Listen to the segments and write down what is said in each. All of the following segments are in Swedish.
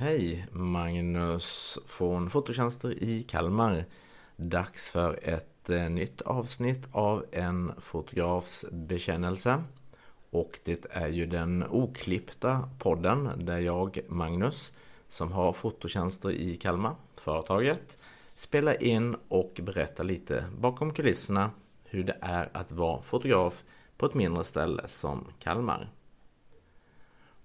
Hej Magnus från Fototjänster i Kalmar. Dags för ett eh, nytt avsnitt av en fotografs bekännelse. Och det är ju den oklippta podden där jag, Magnus, som har fototjänster i Kalmar, företaget, spelar in och berättar lite bakom kulisserna hur det är att vara fotograf på ett mindre ställe som Kalmar.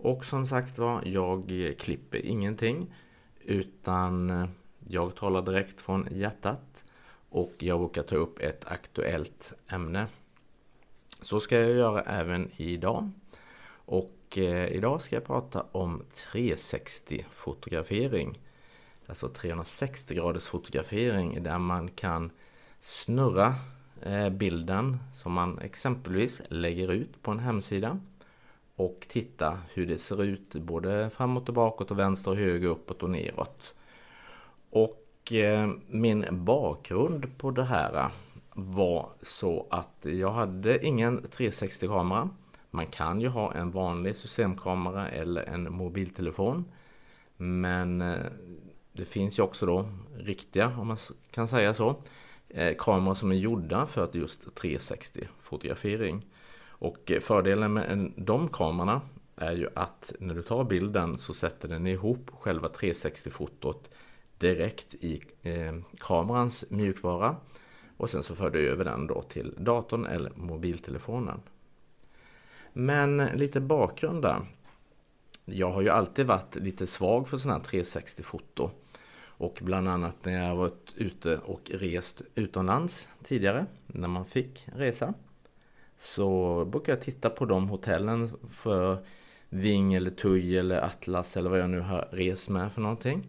Och som sagt var, jag klipper ingenting utan jag talar direkt från hjärtat och jag brukar ta upp ett aktuellt ämne. Så ska jag göra även idag. Och eh, idag ska jag prata om 360 fotografering. Alltså 360 graders fotografering där man kan snurra eh, bilden som man exempelvis lägger ut på en hemsida och titta hur det ser ut både framåt och bakåt och vänster och höger, uppåt och neråt. Och eh, min bakgrund på det här var så att jag hade ingen 360 kamera. Man kan ju ha en vanlig systemkamera eller en mobiltelefon. Men eh, det finns ju också då riktiga, om man kan säga så, eh, kameror som är gjorda för att just 360 fotografering. Och fördelen med de kamerorna är ju att när du tar bilden så sätter den ihop själva 360-fotot direkt i eh, kamerans mjukvara. Och sen så för du över den då till datorn eller mobiltelefonen. Men lite bakgrund där. Jag har ju alltid varit lite svag för sådana här 360-foto. Och bland annat när jag varit ute och rest utomlands tidigare, när man fick resa. Så brukar jag titta på de hotellen för Ving eller Tui eller Atlas eller vad jag nu har rest med för någonting.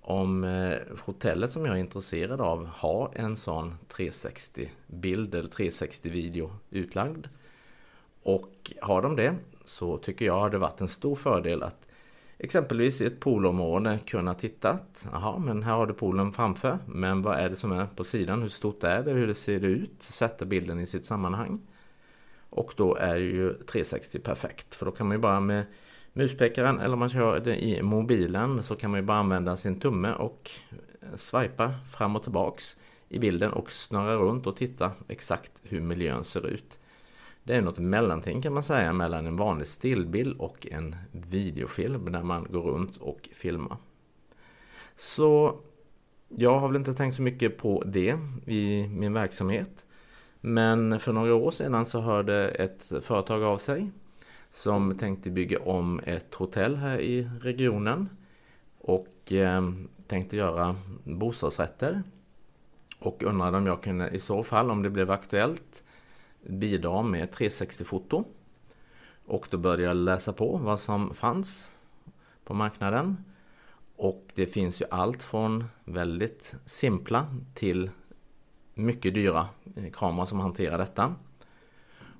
Om eh, hotellet som jag är intresserad av har en sån 360 bild eller 360 video utlagd. Och har de det så tycker jag det varit en stor fördel att exempelvis i ett poolområde kunna titta. Jaha, men här har du poolen framför. Men vad är det som är på sidan? Hur stort är det? Hur ser det ut? Sätta bilden i sitt sammanhang. Och då är ju 360 perfekt för då kan man ju bara med muspekaren eller om man kör det i mobilen så kan man ju bara använda sin tumme och swipa fram och tillbaks i bilden och snurra runt och titta exakt hur miljön ser ut. Det är något mellanting kan man säga mellan en vanlig stillbild och en videofilm där man går runt och filmar. Så jag har väl inte tänkt så mycket på det i min verksamhet. Men för några år sedan så hörde ett företag av sig som tänkte bygga om ett hotell här i regionen och eh, tänkte göra bostadsrätter. Och undrade om jag kunde i så fall, om det blev aktuellt, bidra med 360-foto. Och då började jag läsa på vad som fanns på marknaden. Och det finns ju allt från väldigt simpla till mycket dyra eh, kameror som hanterar detta.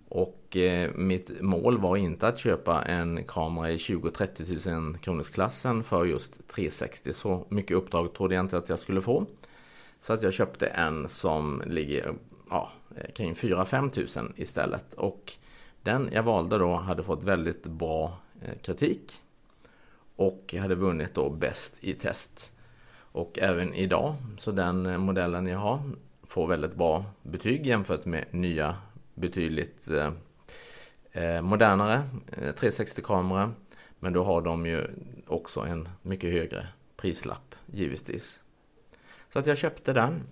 Och eh, mitt mål var inte att köpa en kamera i 20-30 000 kronors klassen för just 360. Så mycket uppdrag trodde jag inte att jag skulle få. Så att jag köpte en som ligger ja, eh, kring 4-5 tusen istället. Och den jag valde då hade fått väldigt bra eh, kritik. Och hade vunnit då bäst i test. Och även idag, så den modellen jag har får väldigt bra betyg jämfört med nya betydligt eh, eh modernare eh, 360-kameror. Men då har de ju också en mycket högre prislapp givetvis. Så att jag köpte den.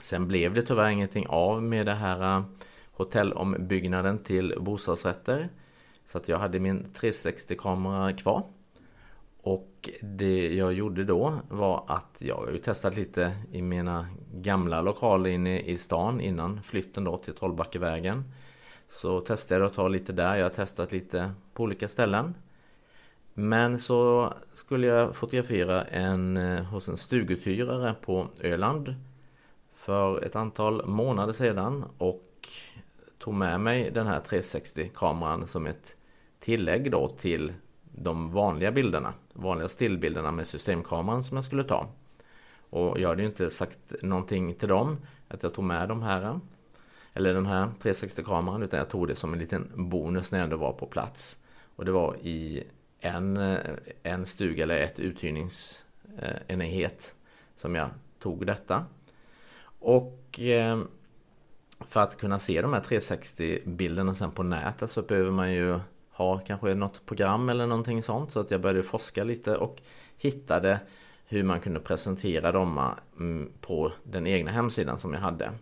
Sen blev det tyvärr ingenting av med det här eh, hotellombyggnaden till bostadsrätter. Så att jag hade min 360-kamera kvar. Och det jag gjorde då var att jag har ju testat lite i mina gamla lokaler inne i stan innan flytten då till Trollbackevägen. Så testade jag att ta lite där. Jag har testat lite på olika ställen. Men så skulle jag fotografera en eh, hos en stuguthyrare på Öland för ett antal månader sedan och tog med mig den här 360 kameran som ett tillägg då till de vanliga bilderna, vanliga stillbilderna med systemkameran som jag skulle ta. Och jag hade ju inte sagt någonting till dem att jag tog med de här eller den här 360 kameran utan jag tog det som en liten bonus när jag ändå var på plats. Och det var i en, en stuga eller ett uthyrningsenhet som jag tog detta. Och eh, för att kunna se de här 360 bilderna sen på nätet så behöver man ju ha kanske något program eller någonting sånt. Så att jag började forska lite och hittade hur man kunde presentera dem mm, på den egna hemsidan som jag hade.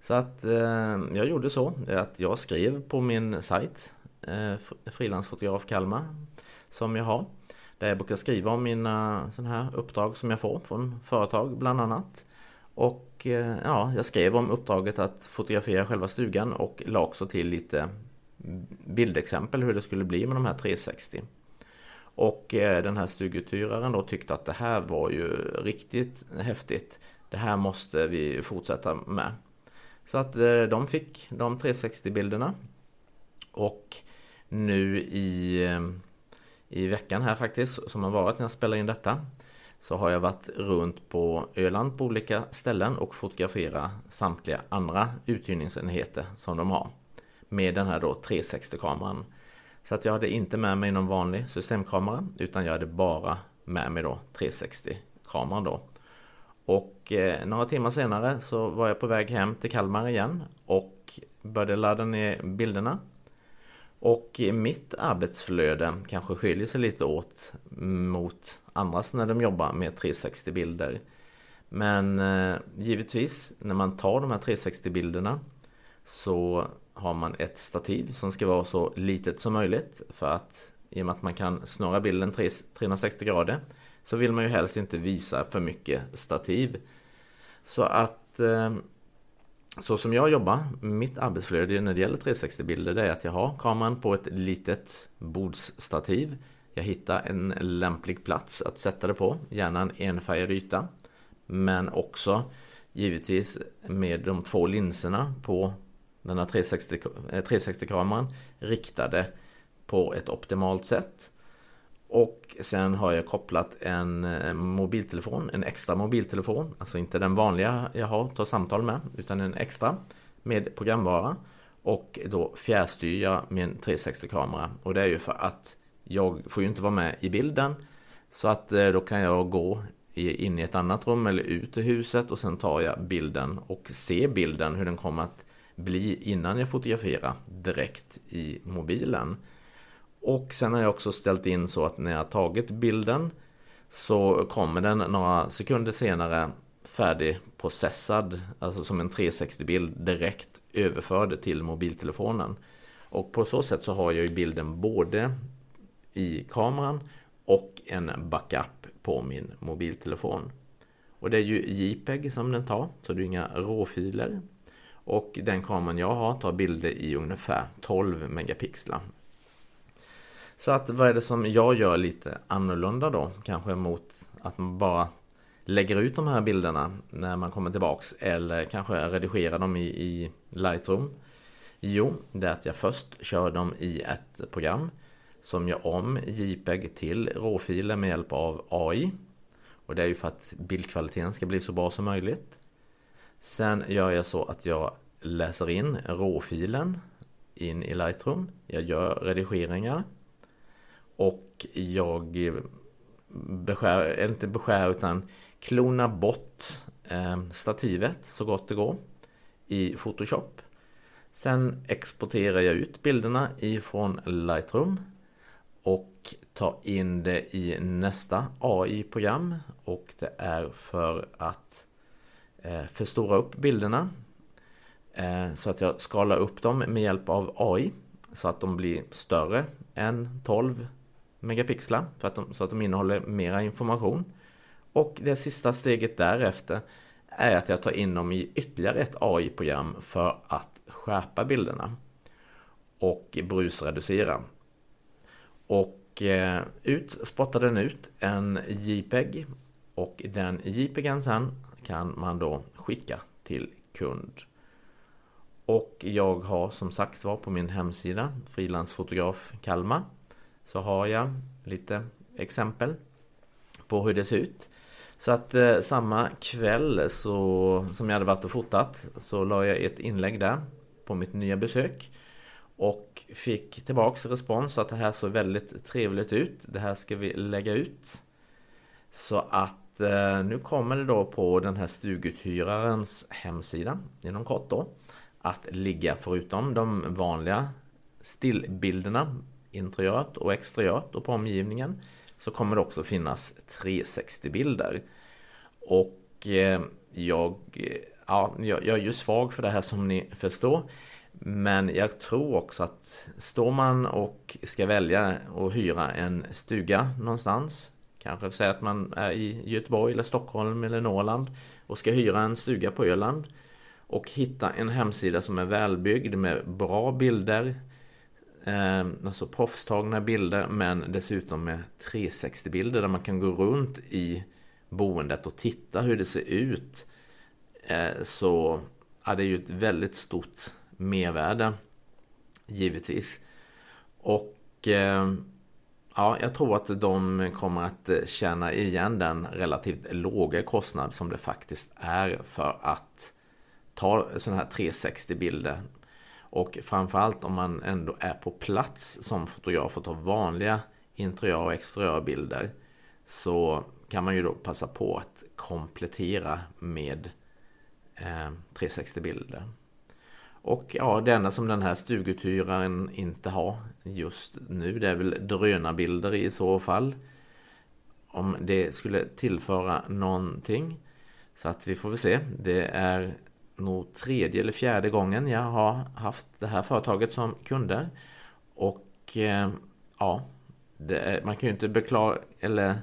Så att eh, jag gjorde så att jag skrev på min sajt eh, Frilansfotograf Kalmar som jag har. Där jag brukar skriva om mina sådana här uppdrag som jag får från företag bland annat. Och eh, ja, jag skrev om uppdraget att fotografera själva stugan och la också till lite bildexempel hur det skulle bli med de här 360. Och eh, den här stuguthyraren då tyckte att det här var ju riktigt häftigt. Det här måste vi fortsätta med. Så att eh, de fick de 360 bilderna. Och nu i, eh, i veckan här faktiskt som har varit när jag spelar in detta så har jag varit runt på Öland på olika ställen och fotograferat samtliga andra uthyrningsenheter som de har. Med den här då 360-kameran. Så att jag hade inte med mig någon vanlig systemkamera utan jag hade bara med mig då 360-kameran då. Och eh, några timmar senare så var jag på väg hem till Kalmar igen och började ladda ner bilderna och mitt arbetsflöde kanske skiljer sig lite åt mot andras när de jobbar med 360 bilder. Men eh, givetvis när man tar de här 360 bilderna så har man ett stativ som ska vara så litet som möjligt för att i och med att man kan snurra bilden 360 grader så vill man ju helst inte visa för mycket stativ. Så att eh, så som jag jobbar, mitt arbetsflöde när det gäller 360-bilder det är att jag har kameran på ett litet bordsstativ. Jag hittar en lämplig plats att sätta det på, gärna en enfärgad yta. Men också givetvis med de två linserna på den här 360-kameran eh, 360 riktade på ett optimalt sätt. Och sen har jag kopplat en eh, mobiltelefon, en extra mobiltelefon. Alltså inte den vanliga jag har, tar samtal med, utan en extra med programvara. Och då fjärrstyr jag min 360-kamera. Och det är ju för att jag får ju inte vara med i bilden. Så att eh, då kan jag gå in i ett annat rum eller ut i huset och sen tar jag bilden och ser bilden hur den kommer att bli innan jag fotograferar direkt i mobilen. Och sen har jag också ställt in så att när jag tagit bilden så kommer den några sekunder senare färdigprocessad, alltså som en 360-bild direkt överförd till mobiltelefonen. Och på så sätt så har jag ju bilden både i kameran och en backup på min mobiltelefon. Och det är ju JPEG som den tar, så det är inga råfiler. Och den kameran jag har tar bilder i ungefär 12 megapixlar. Så att vad är det som jag gör lite annorlunda då? Kanske mot att man bara lägger ut de här bilderna när man kommer tillbaks eller kanske redigerar dem i, i Lightroom. Jo, det är att jag först kör dem i ett program som gör om JPEG till råfiler med hjälp av AI. Och det är ju för att bildkvaliteten ska bli så bra som möjligt. Sen gör jag så att jag läser in råfilen in i Lightroom. Jag gör redigeringar och jag beskär, inte beskär utan klona bort eh, stativet så gott det går i Photoshop. Sen exporterar jag ut bilderna ifrån Lightroom och tar in det i nästa AI-program och det är för att eh, Eh, förstora upp bilderna eh, så att jag skalar upp dem med hjälp av AI så att de blir större än 12 megapixlar för att de, så att de innehåller mera information. Och det sista steget därefter är att jag tar in dem i ytterligare ett AI-program för att skärpa bilderna och brusreducera. Och eh, ut spottar den ut en JPEG och den JPEGen sen kan man då skicka till kund. Och jag har som sagt var på min hemsida Frilansfotograf Kalmar så har jag lite exempel på hur det ser ut. Så att eh, samma kväll så, som jag hade varit och fotat så la jag ett inlägg där på mitt nya besök. Och fick tillbaks respons att det här såg väldigt trevligt ut. Det här ska vi lägga ut. Så att eh, nu kommer det då på den här stuguthyrarens hemsida inom kort då. Att ligga förutom de vanliga stillbilderna interiört och exteriört och på omgivningen så kommer det också finnas 360-bilder. Och eh, jag, ja, jag, jag är ju svag för det här som ni förstår. Men jag tror också att står man och ska välja att hyra en stuga någonstans Kanske säga att man är i Göteborg eller Stockholm eller Norrland och ska hyra en stuga på Öland och hitta en hemsida som är välbyggd med bra bilder eh, Alltså proffstagna bilder men dessutom med 360 bilder där man kan gå runt i boendet och titta hur det ser ut. Eh, Så ja, det är ju ett väldigt stort mervärde Givetvis. Och eh, Ja, jag tror att de kommer att eh, känna igen den relativt låga kostnad som det faktiskt är för att ta sådana här 360 bilder. Och framförallt om man ändå är på plats som fotograf och tar vanliga interiör och exteriörbilder så kan man ju då passa på att komplettera med eh, 360 bilder. Och ja, det enda som den här stuguthyraren inte har just nu det är väl drönarbilder i så fall. Om det skulle tillföra någonting. Så att vi får väl se. Det är nog tredje eller fjärde gången jag har haft det här företaget som kunder. Och eh, ja, är, man kan ju inte beklaga eller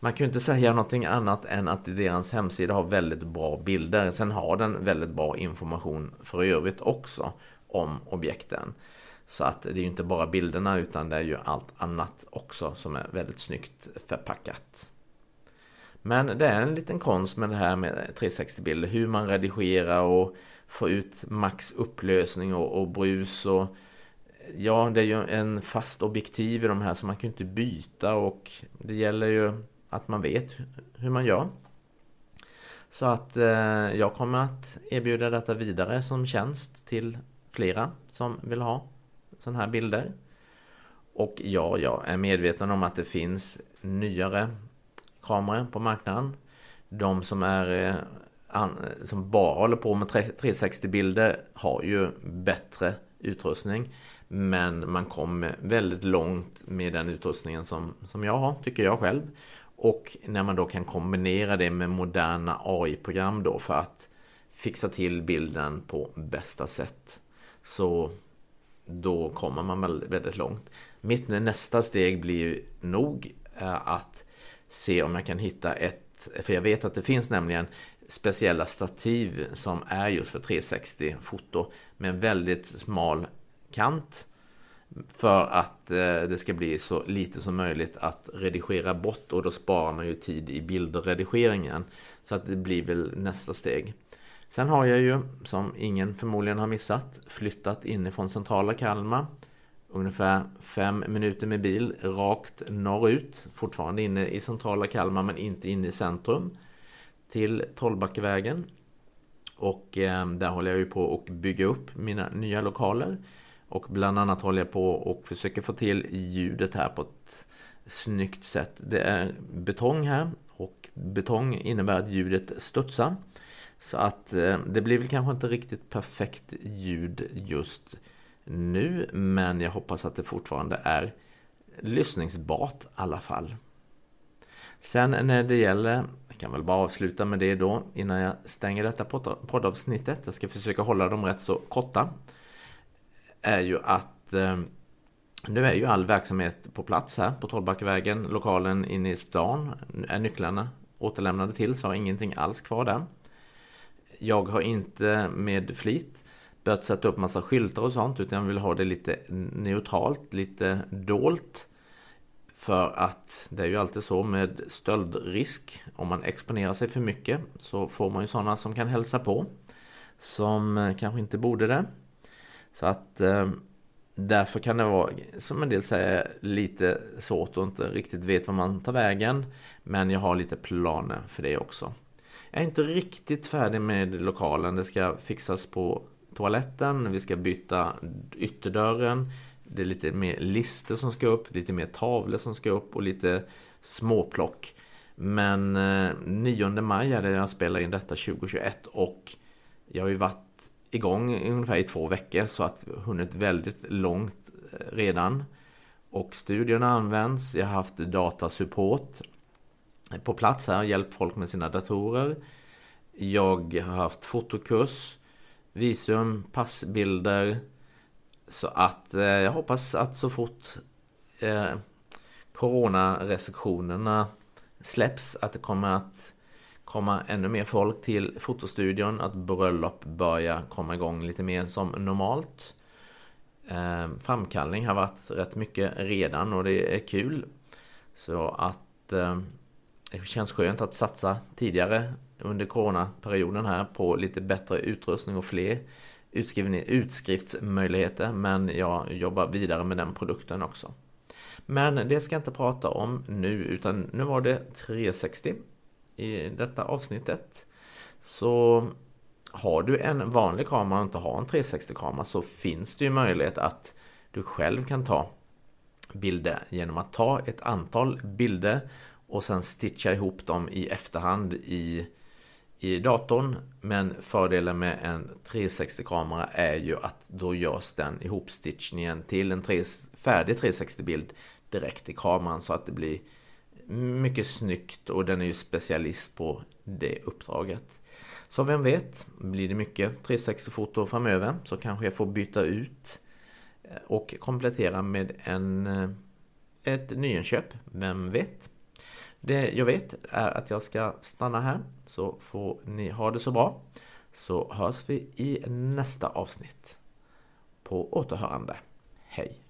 man kan ju inte säga någonting annat än att deras hemsida har väldigt bra bilder. Sen har den väldigt bra information för övrigt också om objekten. Så att det är ju inte bara bilderna utan det är ju allt annat också som är väldigt snyggt förpackat. Men det är en liten konst med det här med 360-bilder. Hur man redigerar och får ut max upplösning och, och brus och Ja, det är ju en fast objektiv i de här så man kan ju inte byta och det gäller ju att man vet hur man gör. Så att eh, jag kommer att erbjuda detta vidare som tjänst till flera som vill ha sådana här bilder. Och ja, jag är medveten om att det finns nyare kameror på marknaden. De som är eh, som bara håller på med 360 bilder har ju bättre utrustning. Men man kommer väldigt långt med den utrustningen som, som jag har, tycker jag själv. Och när man då kan kombinera det med moderna AI-program då för att fixa till bilden på bästa sätt. Så då kommer man väldigt långt. Mitt nästa steg blir nog eh, att se om jag kan hitta ett, för jag vet att det finns nämligen speciella stativ som är just för 360 foto med en väldigt smal kant för att eh, det ska bli så lite som möjligt att redigera bort och då sparar man ju tid i bildredigeringen. Så att det blir väl nästa steg. Sen har jag ju, som ingen förmodligen har missat, flyttat inifrån centrala Kalmar. Ungefär fem minuter med bil rakt norrut. Fortfarande inne i centrala Kalmar men inte inne i centrum. Till Trollbackevägen. Och eh, där håller jag ju på att bygga upp mina nya lokaler. Och bland annat håller jag på och försöker få till ljudet här på ett snyggt sätt. Det är betong här och betong innebär att ljudet studsar. Så att eh, det blir väl kanske inte riktigt perfekt ljud just nu men jag hoppas att det fortfarande är lyssningsbart i alla fall. Sen när det gäller, jag kan väl bara avsluta med det då innan jag stänger detta poddavsnittet. Jag ska försöka hålla dem rätt så korta är ju att eh, nu är ju all verksamhet på plats här på Trollbackavägen. Lokalen inne i stan är nycklarna återlämnade till så har ingenting alls kvar där. Jag har inte med flit börjat sätta upp massa skyltar och sånt utan jag vill ha det lite neutralt, lite dolt. För att det är ju alltid så med stöldrisk. Om man exponerar sig för mycket så får man ju sådana som kan hälsa på. Som eh, kanske inte borde det. Så att eh, därför kan det vara, som en del säger, lite svårt och inte riktigt vet var man tar vägen. Men jag har lite planer för det också. Jag är inte riktigt färdig med lokalen. Det ska fixas på toaletten, vi ska byta ytterdörren. Det är lite mer lister som ska upp, lite mer tavlor som ska upp och lite småplock. Men eh, 9 maj är det jag spelar in detta 2021 och jag har ju varit igång ungefär i två veckor så att vi har hunnit väldigt långt eh, redan. Och studion används, jag har haft datasupport på plats här och hjälpt folk med sina datorer. Jag har haft fotokurs, visum, passbilder. Så att eh, jag hoppas att så fort eh, coronarestriktionerna släpps att det kommer att komma ännu mer folk till fotostudion. Att bröllop börjar komma igång lite mer som normalt. Eh, framkallning har varit rätt mycket redan och det är kul. Så att eh, det känns skönt att satsa tidigare under coronaperioden här på lite bättre utrustning och fler utskriftsmöjligheter. Men jag jobbar vidare med den produkten också. Men det ska jag inte prata om nu utan nu var det 360 i detta avsnittet. Så har du en vanlig kamera och inte har en 360-kamera så finns det ju möjlighet att du själv kan ta bilder genom att ta ett antal bilder och sen stitcha ihop dem i efterhand i, i datorn. Men fördelen med en 360-kamera är ju att då görs den ihopstitchningen till en 3, färdig 360-bild direkt i kameran så att det blir mycket snyggt och den är ju specialist på det uppdraget. Så vem vet, blir det mycket 360-foto framöver så kanske jag får byta ut eh, och komplettera med en, eh, ett nyinköp, vem vet? Det jag vet är att jag ska stanna här så får ni ha det så bra. Så hörs vi i nästa avsnitt. På återhörande. Hej!